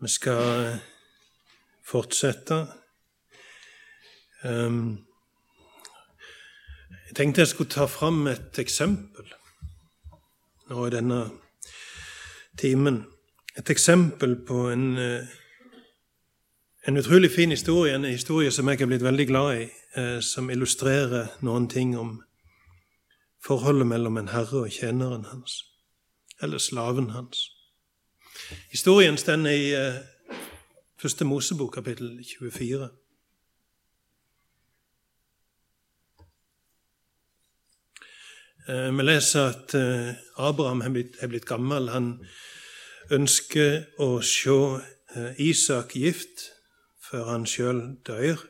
Vi skal fortsette. Um, jeg tenkte jeg skulle ta fram et eksempel nå i denne timen. Et eksempel på en, eh, en utrolig fin historie, en historie som jeg er blitt veldig glad i, eh, som illustrerer noen ting om forholdet mellom en herre og tjeneren hans, eller slaven hans. Historien stender i eh, Første Mosebok, kapittel 24. Eh, vi leser at eh, Abraham er blitt, gammel. Han ønsker å se Isak gift før han sjøl dør.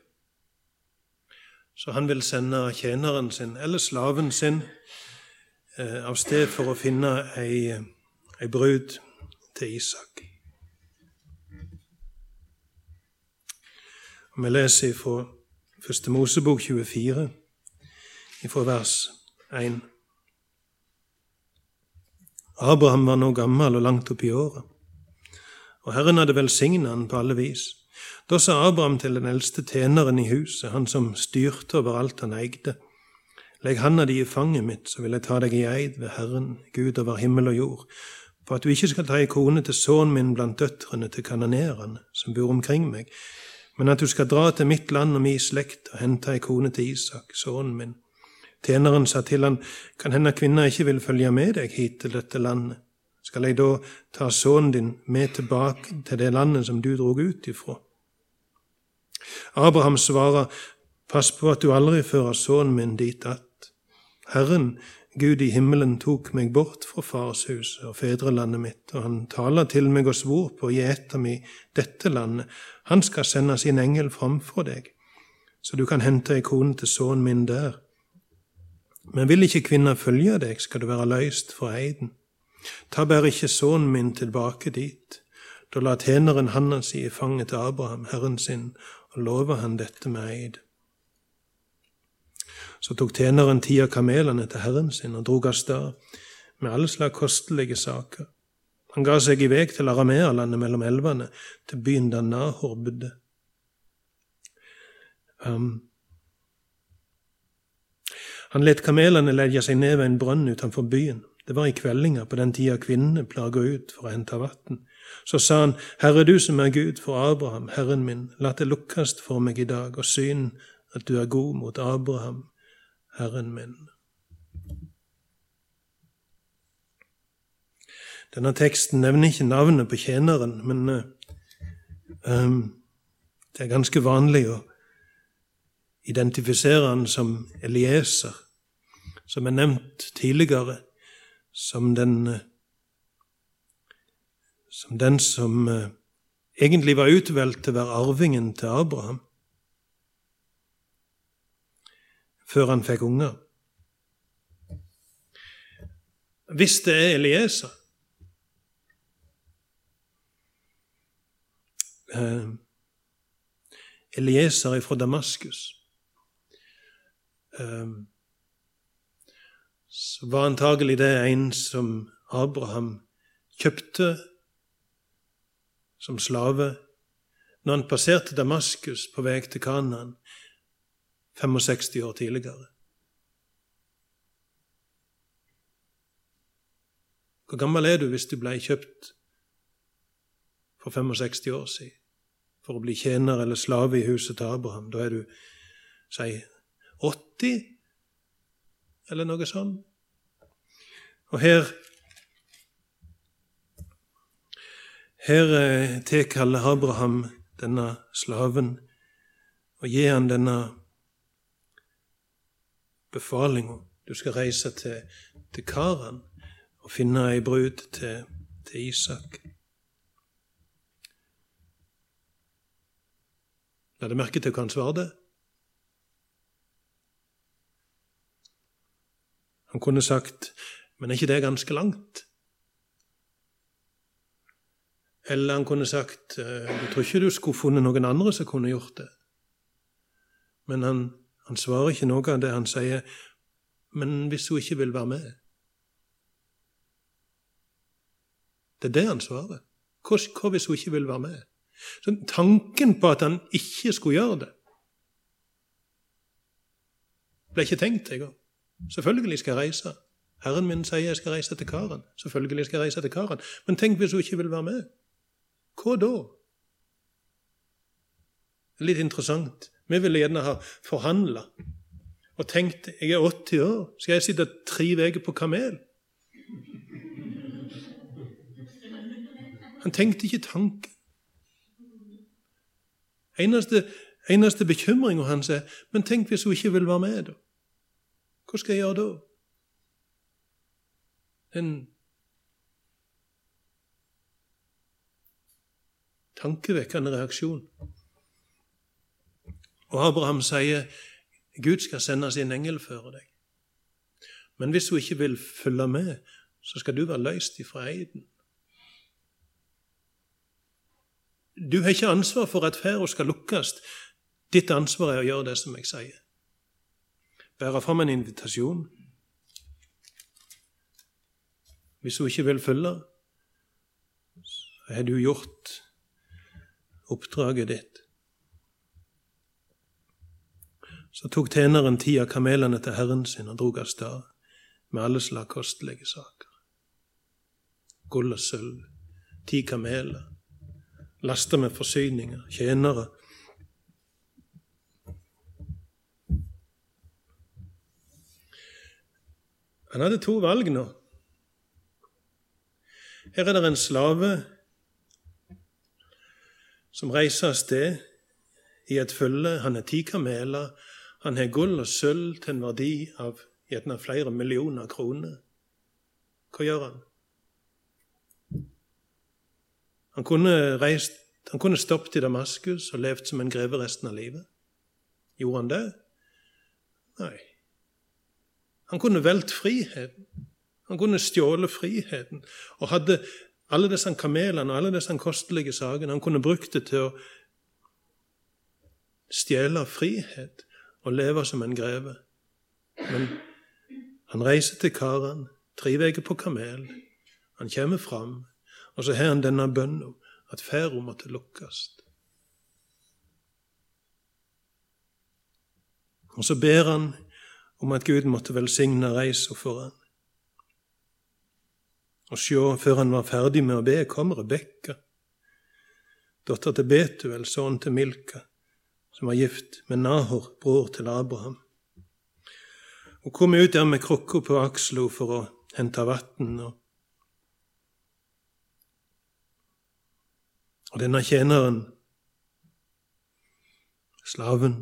Så han vil sende tjeneren sin, eller slaven sin, av sted for å finne ei, ei brud til Isak. Og Vi leser fra Første Mosebok 24, fra vers 1. Abraham var nå gammel og langt opp i året, og Herren hadde velsignet han på alle vis. Da sa Abraham til den eldste tjeneren i huset, han som styrte over alt han eide, legg handa di i fanget mitt, så vil jeg ta deg i eid ved Herren, Gud over himmel og jord, på at du ikke skal ta ei kone til sønnen min blant døtrene til kanonerene som bor omkring meg, men at du skal dra til mitt land og mi slekt og hente ei kone til Isak, sønnen min Tjeneren sa til han, kan hende kvinna ikke vil følge med deg hit til dette landet. Skal jeg da ta sønnen din med tilbake til det landet som du drog ut ifra? Abraham svarer, pass på at du aldri fører sønnen min dit att. Herren, Gud i himmelen, tok meg bort fra farshuset og fedrelandet mitt, og han taler til meg og svor på å gi etter meg dette landet. Han skal sende sin engel framfor deg, så du kan hente ei kone til sønnen min der. Men vil ikke kvinna følge deg, skal du være løyst fra eiden. Ta bare ikke sønnen min tilbake dit. Da la tjeneren handa si i fanget til Abraham, herren sin, og lova han dette med eid. Så tok tjeneren ti av kamelene til herren sin og drog av sted med alle slags kostelige saker. Han ga seg i vei til Aramealandet mellom elvene, til byen der Nahor bodde. Um, han let kamelene legge seg ned ved en brønn utenfor byen. Det var i kveldinga, på den tida kvinnene pleier ut for å hente vann. Så sa han, Herre du som er Gud for Abraham, Herren min, la det lukkast for meg i dag, og syn at du er god mot Abraham, Herren min. Denne teksten nevner ikke navnet på tjeneren, men um, det er ganske vanlig å identifisere han som Elieser, som er nevnt tidligere som den som, den som uh, egentlig var utvalgt til å være arvingen til Abraham før han fikk unger. Hvis det er Eliesa uh, Elieser fra Damaskus. Så var antagelig det en som Abraham kjøpte som slave når han passerte Damaskus på vei til Kanaan 65 år tidligere. Hvor gammel er du hvis du ble kjøpt for 65 år siden for å bli tjener eller slave i huset til Abraham? Da er du, si, 80, eller noe sånt. Og her Her eh, tilkaller Abraham denne slaven og gir han denne befalinga. Du skal reise til, til Karan og finne ei brud til, til Isak. La deg merke til hva han svarte. Han kunne sagt, men er ikke det ganske langt? Eller han kunne sagt, du tror ikke du skulle funnet noen andre som kunne gjort det? Men han, han svarer ikke noe av det. Han sier, men hvis hun ikke vil være med Det er det han svarer. Hva, hvis hun ikke vil være med? Så tanken på at han ikke skulle gjøre det, ble ikke tenkt engang. Selvfølgelig skal jeg reise. Herren min sier jeg skal reise til Karen. Selvfølgelig skal jeg reise til Karen. Men tenk hvis hun ikke vil være med. Hva da? Litt interessant. Vi ville gjerne ha forhandla og tenkt jeg er 80 år, skal jeg sitte tre uker på kamel? Han tenkte ikke tanken. Eneste, eneste bekymringa hans er men tenk hvis hun ikke vil være med. da. Hva skal jeg gjøre da? En tankevekkende reaksjon. Og Abraham sier Gud skal sende sin engel før deg. Men hvis hun ikke vil følge med, så skal du være løst ifra eiden. Du har ikke ansvar for at ferda skal lukkes. Ditt ansvar er å gjøre det som jeg sier. Bære fram en invitasjon. Hvis hun ikke vil følge, så har du gjort oppdraget ditt. Så tok tjeneren ti av kamelene til herren sin og drog av sted med alle slag kostelige saker. Gull og sølv, ti kameler, lasta med forsyninger, tjenere. Han hadde to valg nå. Her er det en slave som reiser av sted i et følge. Han har ti kameler, han har gull og sølv til en verdi av gjerne flere millioner kroner. Hva gjør han? Han kunne, reist, han kunne stoppet i Damaskus og levd som en greve resten av livet. Gjorde han det? Nei. Han kunne valgt friheten. Han kunne stjålet friheten. Og hadde alle disse kamelene og alle disse kostelige sakene Han kunne brukt det til å stjele frihet og leve som en greve. Men han reiser til Karan, tre uker på kamel. Han kommer fram, og så har han denne bønna at ferda måtte lukkes. Og så ber han om at Gud måtte velsigne reisa for han. Og sjå, før han var ferdig med å be, kom Rebekka, datter til Betuel, sønnen til Milka som var gift med Nahor, bror til Abraham. Hun kom ut der med krukka på aksla for å hente vann. Og denne tjeneren, slaven,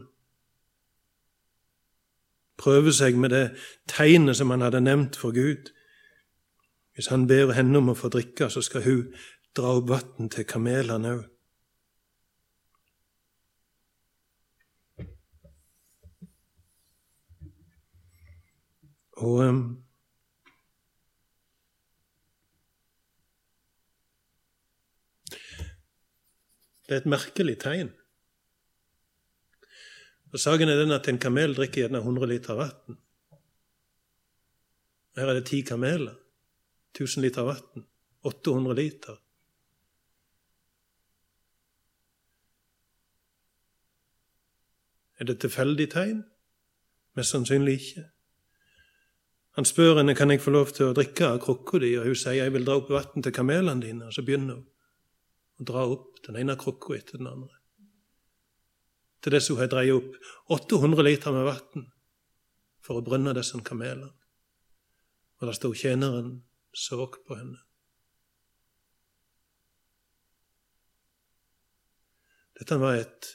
prøver seg med det tegnet som han hadde nevnt for Gud. Hvis han ber henne om å få drikke, så skal hun dra opp vann til kamelene òg. Og um, Det er et merkelig tegn. Og Saken er den at en kamel drikker gjerne 100 liter vann. Her er det ti kameler. 1000 liter vann. 800 liter. Er det tilfeldig tegn? Mest sannsynlig ikke. Han spør henne kan jeg få lov til å drikke av krukka di, og hun sier jeg vil dra opp vann til kamelene dine. Og så begynner hun å dra opp den ene krukka etter den andre. Til dess hun har dreid opp 800 liter med vann for å brønne disse kamelene. Og der sto tjeneren så på henne. Dette var, et,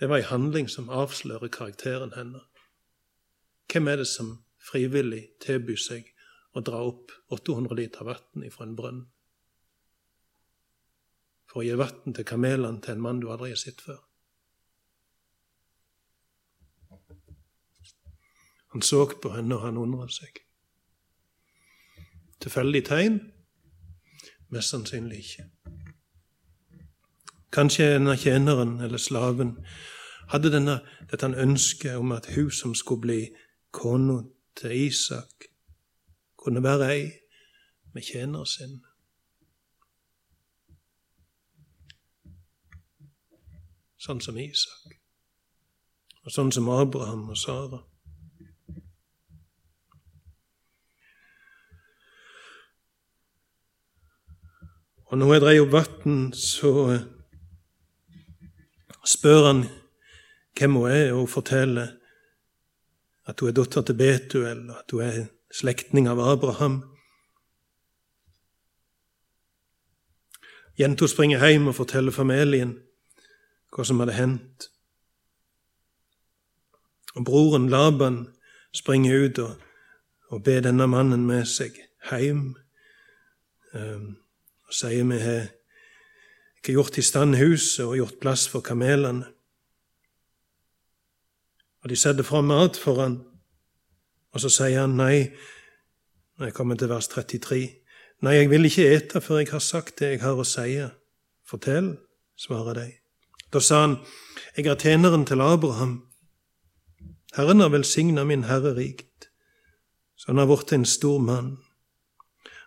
det var en handling som avslører karakteren hennes. Hvem er det som frivillig tilby seg å dra opp 800 liter vann fra en brønn for å gi vann til kamelene til en mann du aldri har sett før. Han så på henne, og han undret seg. Tilfeldig tegn? Mest sannsynlig ikke. Kanskje denne tjeneren eller slaven hadde denne, dette ønsket om at hun som skulle bli kona til Isak kunne være ei med tjener sin. sånn som Isak, og sånn som Abraham og Sara. Og når jeg dreier opp vann, så eh, spør han hvem hun er, og forteller at hun er datter til Betuel, og at hun er slektning av Abraham. Jenta springer hjem og forteller familien hva som hadde hendt. Og broren Laban springer ut og, og ber denne mannen med seg hjem. Um, og sier vi har gjort i stand huset og gjort plass for kamelene. Og de setter fram mat for han, og så sier han nei, når jeg kommer til vers 33. Nei, jeg vil ikke ete før jeg har sagt det jeg har å si. Fortell, svarer de. Da sa han, jeg er tjeneren til Abraham. Herren har velsigna min herre rikt, så han har blitt en stor mann.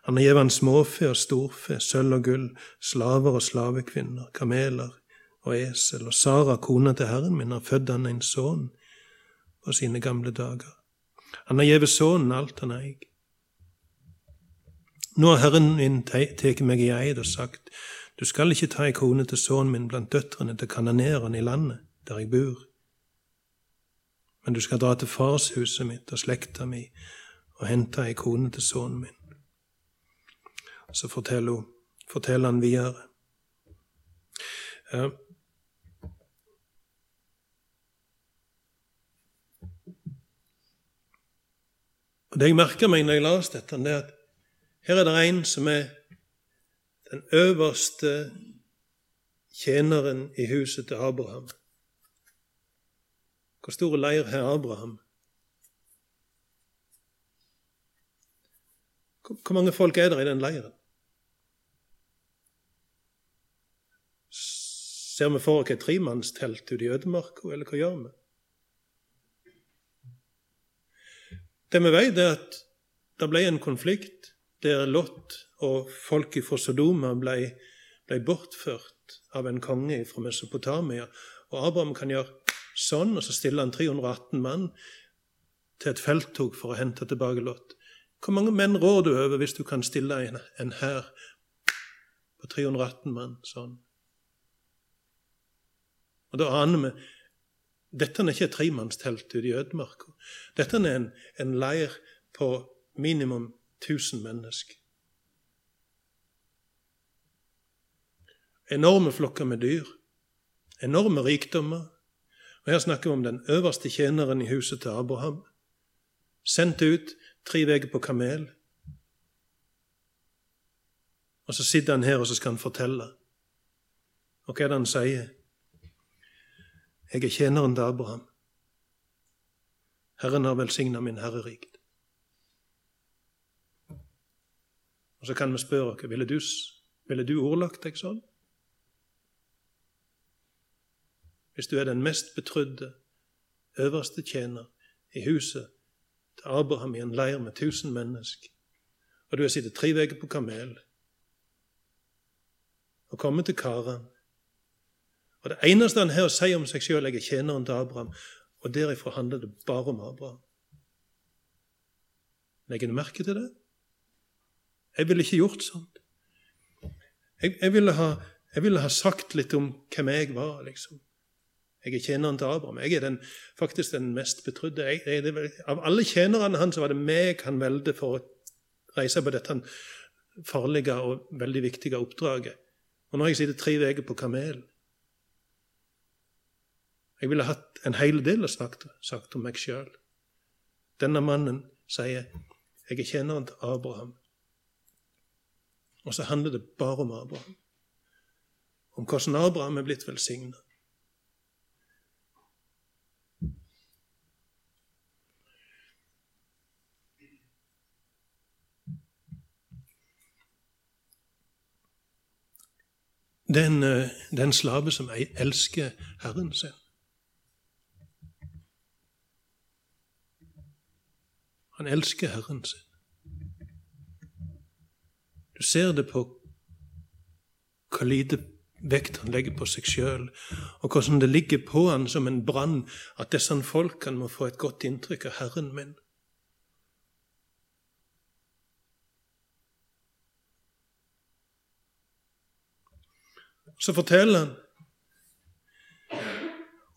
Han har gitt han småfe og storfe, sølv og gull, slaver og slavekvinner, kameler og esel, og Sara, kona til herren min, har født han en sønn på sine gamle dager. Han har gjeve sønnen alt han eig. Nå har Herren min tatt meg i eid og sagt, du skal ikke ta ei kone til sønnen min blant døtrene til kanonerene i landet, der jeg bor, men du skal dra til farshuset mitt og slekta mi og hente ei kone til sønnen min. Så forteller, hun, forteller han videre. Det jeg merka meg når jeg leste dette, det er at her er det en som er den øverste tjeneren i huset til Abraham. Hvor stor leir har Abraham? Hvor mange folk er det i den leiren? Ser vi for oss et tremannstelt ute i ødemarka, eller hva gjør vi? Det vi vet, er at det ble en konflikt der Lot og folket fra Sodoma ble, ble, bortført av en konge fra Mesopotamia. Og Abraham kan gjøre sånn, og så stiller han 318 mann til et felttog for å hente tilbake Lot. Hvor mange menn rår du over hvis du kan stille en hær på 318 mann sånn? Og Da aner vi dette er ikke et tremannstelt ute i ødemarka. Dette er en, en leir på minimum 1000 mennesker. Enorme flokker med dyr. Enorme rikdommer. Og Her snakker vi om den øverste tjeneren i huset til Abraham. Sendt ut tre uker på kamel. Og så sitter han her og så skal han fortelle. Og hva er det han sier? Jeg er tjeneren til Abraham. Herren har velsigna min herrerikt. Og så kan vi spørre oss ville du, ville du ordlagt deg sånn? Hvis du er den mest betrudde, øverste tjener i huset til Abraham i en leir med tusen mennesker, og du har sittet tre uker på kamel og kommet til Karan og Det eneste han her sier om seg sjøl, er tjeneren til Abraham. Og derifra handler det bare om Abraham. Legger du merke til det? Jeg ville ikke gjort sånt. Jeg, jeg, ville ha, jeg, ville ha, sagt litt om hvem jeg var, liksom. Jeg er tjeneren til Abraham. Jeg er den, faktisk den mest betrudde. Jeg, jeg, av alle tjenerne hans var det meg han valgte for å reise på dette farlige og veldig viktige oppdraget. Og nå har jeg sittet tre uker på kamelen. Jeg ville hatt en hel del å snakke sagt om meg sjøl. Denne mannen sier, 'Jeg er tjeneren til Abraham'. Og så handler det bare om Abraham. Om hvordan Abraham er blitt velsigna. Den, eh, den slave som elsker Herren sin. Han elsker Herren sin. Du ser det på hvor lite vekt han legger på seg sjøl, og hvordan det ligger på han som en brann at disse folkene må få et godt inntrykk av Herren min. Så forteller han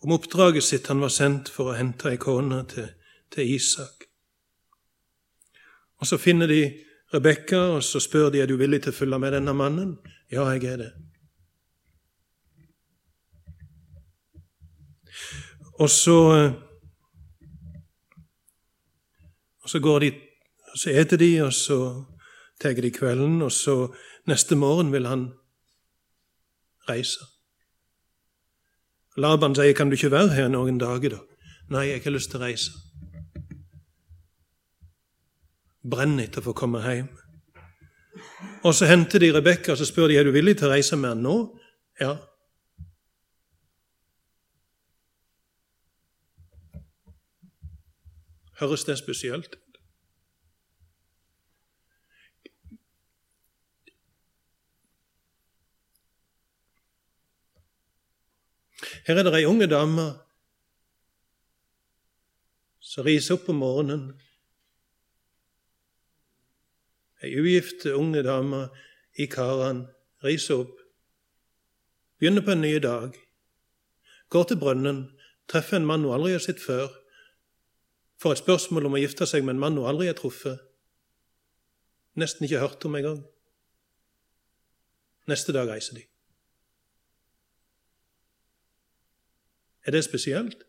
om oppdraget sitt han var sendt for å hente ei kone til, til, Isak. Og Så finner de Rebekka, og så spør de er du villig til å følge med denne mannen. Ja, jeg er det. Og så og så går de, og så eter de, og så tar de kvelden, og så neste morgen vil han reise. Laban sier, 'Kan du ikke være her noen dager', da? 'Nei, jeg har ikke lyst til å reise'. Brenner etter å få komme hjem. Og så henter de Rebekka og så spør de, er du villig til å reise med henne nå. Ja. Høres det spesielt? Her er det ei unge dame som riser opp om morgenen. Ei ugift unge dame i Karan riser opp, begynner på en ny dag, går til brønnen, treffer en mann hun aldri har sett før, får et spørsmål om å gifte seg med en mann hun aldri har truffet, nesten ikke hørt om engang. Neste dag reiser de. Er det spesielt?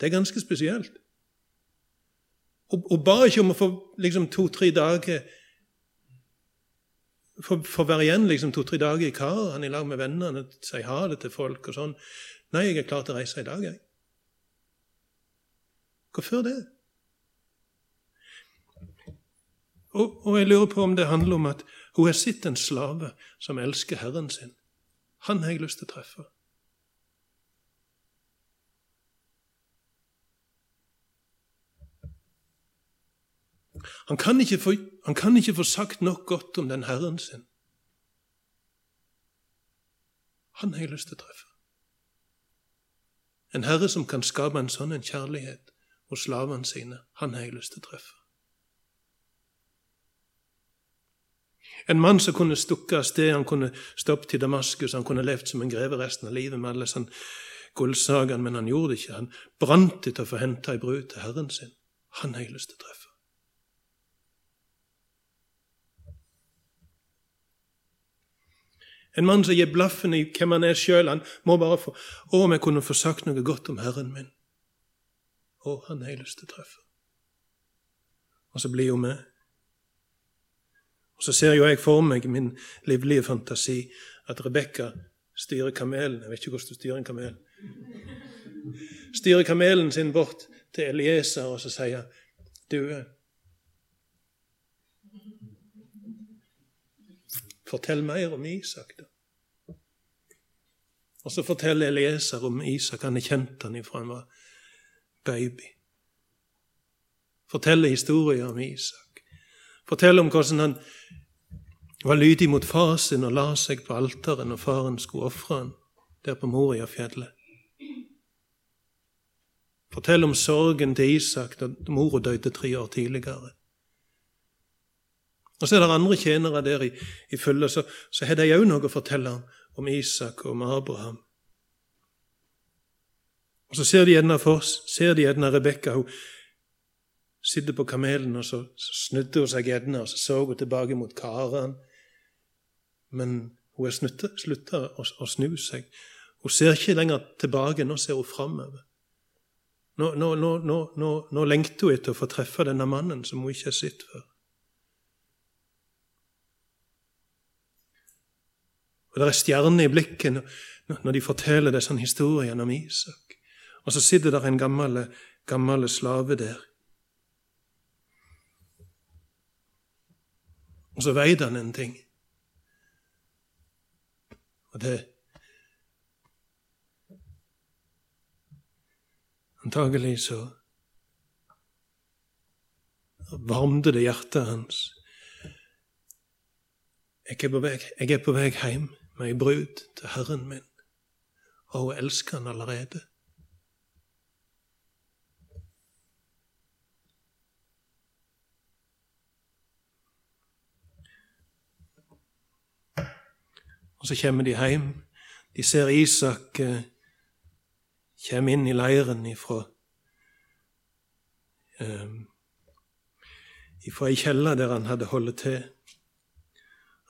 Det er ganske spesielt. Og, og ba ikke om å få liksom, to-tre dager Få være igjen liksom, to-tre dager i kar, han i lag med vennene, si ha det til folk og sånn. Nei, jeg er klar til å reise i dag, jeg. Hvorfor det? Og, og, jeg lurer på om det handler om at hun har sett en slave som elsker Herren sin. Han har jeg lyst til å treffe. Han kan, ikke få, han kan ikke få sagt nok godt om den Herren sin. Han har jeg lyst til å treffe. En herre som kan skape en sånn en kjærlighet hos slavene sine, han har jeg lyst til å treffe. En mann som kunne stukket av sted, han kunne stoppet til Damaskus, han kunne levd som en greve resten av livet med alle sånne gullsagene, men han gjorde det ikke. Han brant etter å få henta ei brud til Herren sin. Han har jeg lyst til å treffe. En mann som gir blaffen i hvem han er sjøl. Han må bare få Å, om jeg kunne få sagt noe godt om Herren min. Å, han har jeg lyst til å treffe. Og så blir hun med. Og så ser jo jeg for meg min livlige fantasi at Rebekka styrer kamelen. Jeg vet ikke hvordan du styrer en kamel. Styrer kamelen sin bort til Elieser og så sier du, Fortell mer om Isak, da. Og så forteller Elieser om Isak. Han har kjent han ifra han var baby. Forteller historier om Isak. Forteller om hvordan han var lydig mot far sin og la seg på alteret når faren skulle ofre han der på Moriafjellet. Fortell om sorgen til Isak da mora døde tre år tidligere. Og så er det andre tjenere der i, i følge, så, så har de òg noe å fortelle om, Isak og om Abraham. Og Så ser de gjerne for ser de gjerne Rebekka. Hun sitter på kamelen, og så, så snudde hun seg gjerne, og så så hun tilbake mot Karan. Men hun har slutta å, å, snu seg. Hun ser ikke lenger tilbake, nå ser hun framover. Nå, nå, nå, nå, lengter hun etter å få treffe denne mannen som hun ikke har sett før. Og det er stjerner i blikket når de forteller disse historiene om Isak. Og så sitter der en gammel, gammel slave der. Og så veit han en ting. Og det Antagelig så varmte det hjertet hans jeg er på vei, jeg er på vei hjem ei brud til Herren min, og hun elsker han allerede. Og så kommer de hjem. De ser Isak eh, komme inn i leiren ifra eh, ifra ei kjeller der han hadde holdt til.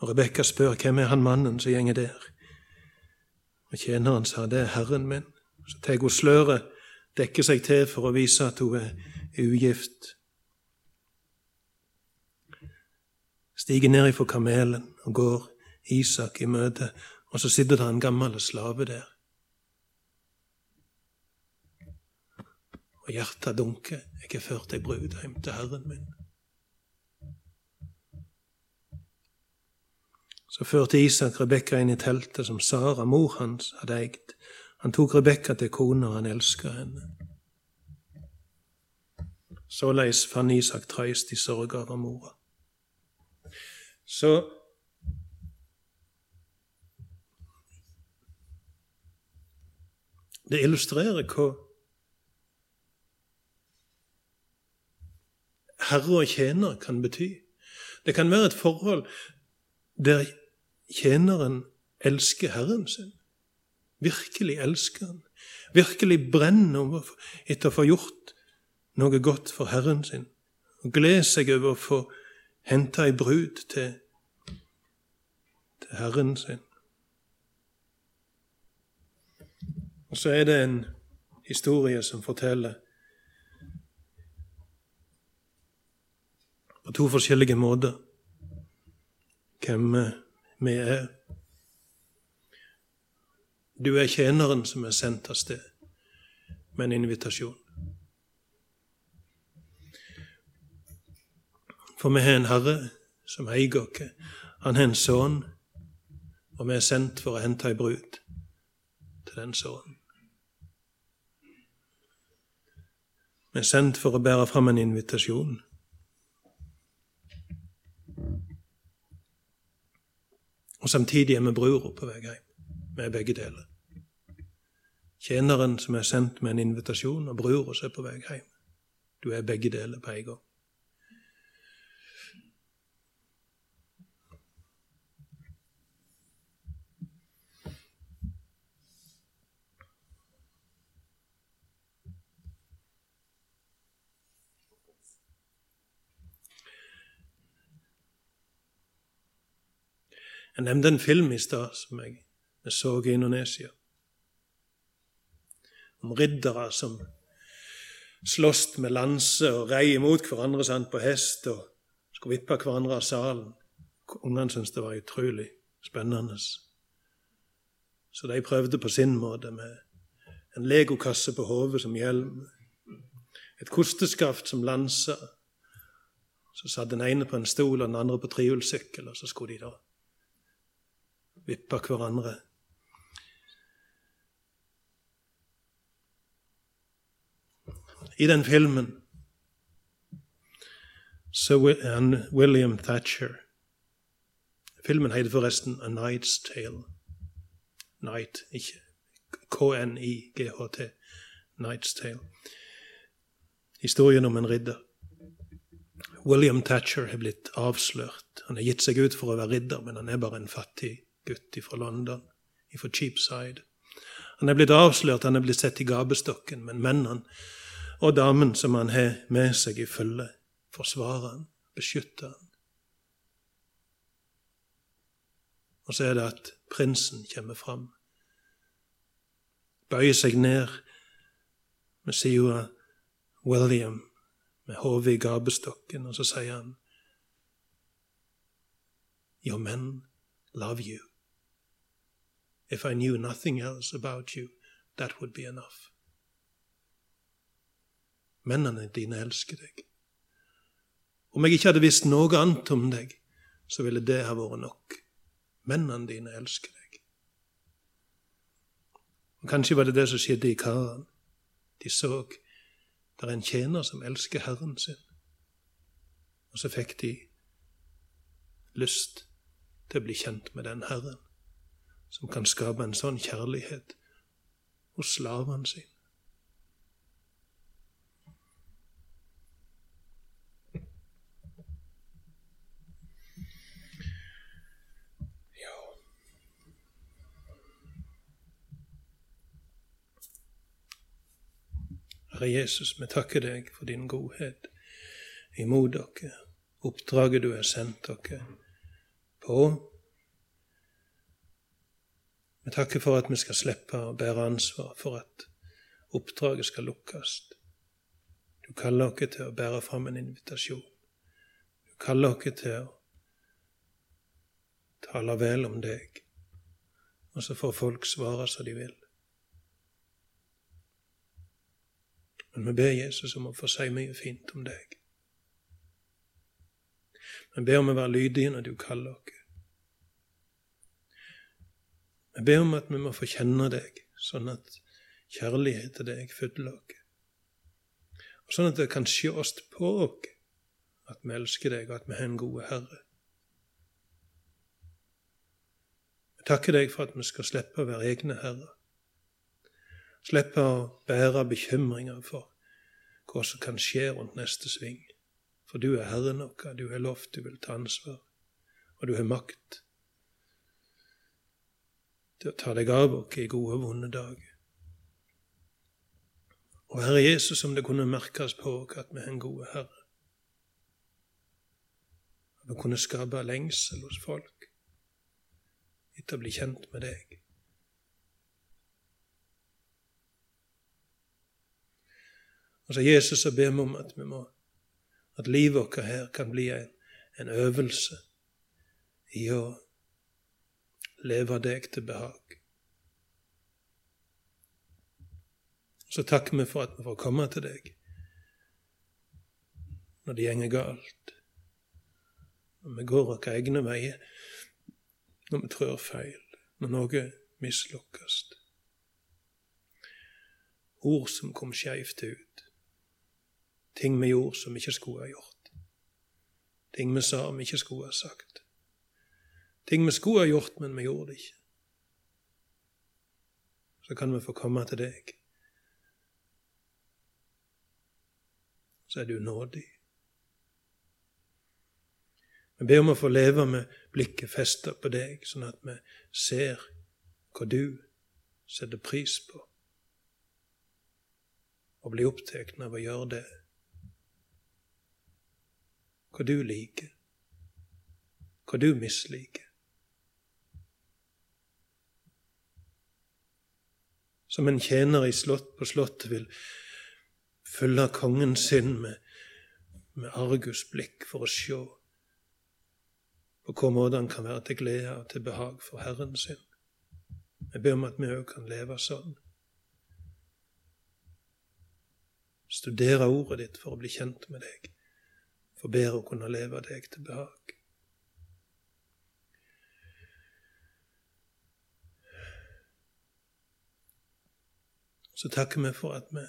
Og Rebekka spør hvem er han mannen som gjenger der. Og Tjeneren sa det er Herren min. Så tar hun sløret, dekker seg til for å vise at hun er ugift. Stiger ned ifra kamelen og går Isak i møte, og så sitter det en gammel slave der. Og hjertet dunker. Jeg har ført ei brud hjem til Herren min. Så førte Isak Rebekka inn i teltet som Sara, mor hans, hadde eid. Han tok Rebekka til kone, og han elska henne. Såleis fant Isak trøyst i sorga over mora. Så Det illustrerer hva herre og tjener kan bety. Det kan være et forhold der tjeneren elsker Herren sin. Virkelig elsker han. Virkelig brenner etter å få gjort noe godt for Herren sin. Og gleder seg over å få hente ei brud til, til Herren sin. Og så er det en historie som forteller på to forskjellige måter hvem vi er. Du er tjeneren som er sendt av sted med en invitasjon. For vi har en Herre som eier oss. Han har en sønn, og vi er sendt for å hente ei brud til den sønnen. Vi er sendt for å bære fram en invitasjon. Og samtidig er vi brura på vei hjem. Vi er begge deler. Tjeneren som er sendt med en invitasjon, og brura som er på vei hjem. Du er begge deler på en gang. Jeg nevnte en film i stad som jeg, så i Indonesia. Om riddere som slåss med lanse og rei imot hverandre sant, på hest og skulle vippe hverandre av salen. Ungene syntes det var utrolig spennende. Så de prøvde på sin måte med en legokasse på hodet som hjelm, et kosteskaft som lanse. Så satt den ene på en stol og den andre på trehjulssykkel, og så skulle de da vippa hverandre. I den filmen så William Thatcher Filmen heter forresten A Night's Tale. Night, ikke K-N-I-G-H-T. Night's Tale. Historien om en ridder. William Thatcher har blitt avslørt. Han har gitt seg ut for å være ridder, men han er bare en fattig gutt fra London, fra Cheapside. Han er blitt avslørt, han er blitt sett i gabestokken, men mennene og damen som han har med seg i følge, forsvarer han, beskytter han. Og så er det at prinsen kommer fram, bøyer seg ned med sida William med hodet i gabestokken, og så sier han Your men love you. If I knew nothing else about you, that would be enough. Mennene dine elsker deg. Om jeg ikke hadde visst noe annet om deg, så ville det ha vært nok. Mennene dine elsker deg. Og Kanskje var det det som skjedde i Karan. De så det er en tjener som elsker Herren sin. Og så fikk de lyst til å bli kjent med den Herren, som kan skape en sånn kjærlighet hos slavene sine. Herre Jesus, vi takker deg for din godhet imot dere, oppdraget du har sendt dere på. Vi takker for at vi skal slippe å bære ansvar for at oppdraget skal lukkes. Du kaller oss til å bære fram en invitasjon. Du kaller oss til å tale vel om deg, og så får folk svare som de vil. Men vi ber Jesus om å få si mye fint om deg. Vi ber om å være lydige når du kaller oss. Vi ber om at vi må få kjenne deg, sånn at kjærlighet til deg fyller oss. Og sånn at det kan sjås på oss at vi elsker deg, og at vi har en god Herre. Vi takker deg for at vi skal slippe å være egne herrer. Slippe å bære bekymringer for hva som kan skje rundt neste sving. For du er Herren vår, du har lovt du vil ta ansvar, og du har makt til å ta deg av oss i gode og vonde dager. Og Herre Jesus, om det kunne merkes på oss at vi er en god Herre, at vi kunne skape lengsel hos folk etter å bli kjent med deg. Og så Jesus så ber vi om at, vi må, at livet vårt her kan bli en, en øvelse i å leve deg til behag. Så takker vi for at vi får komme til deg når det gjenger galt, når vi går våre egne veier, når vi trør feil, når noe mislukkes. Ord som kom skeivt ut ting vi gjorde som vi ikke skulle ha gjort. Ting vi sa vi ikke skulle ha sagt. Ting vi skulle ha gjort, men vi gjorde det ikke. Så kan vi få komme til deg. Så er du nådig. Vi ber om å få leve med blikket festet på deg, sånn at vi ser hva du setter pris på, og blir opptatt av å gjøre det hva du liker, hva du misliker. Som en tjener i slott på slottet vil følge kongen sin med, med argusblikk for å se på hva måte han kan være til glede og til behag for Herren sin. Jeg ber om at vi òg kan leve sånn. Studere ordet ditt for å bli kjent med deg for bedre å kunne leve deg til behag. Så takker vi for at vi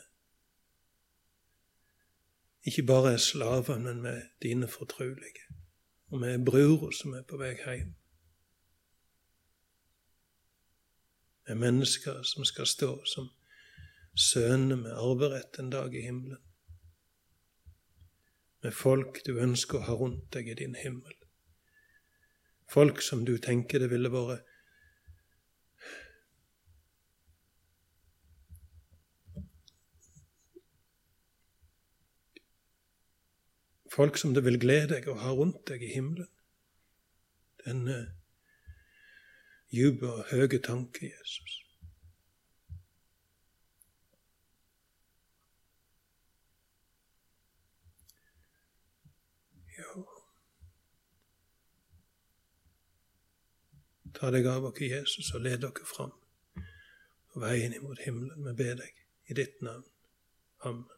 ikke bare er slaver, men vi er dine fortrolige. Og vi er brura som er på vei hjem. Vi er mennesker som skal stå som sønner med arverett en dag i himmelen med folk du ønsker å ha rundt deg i din himmel. Folk som du tenker det ville vært Folk som det vil glede deg og ha rundt deg i himmelen. Denne dype og høye tanke, Jesus. Ta deg av oss, Jesus, og led dere fram på veien imot himmelen. Vi ber deg i ditt navn. Amen.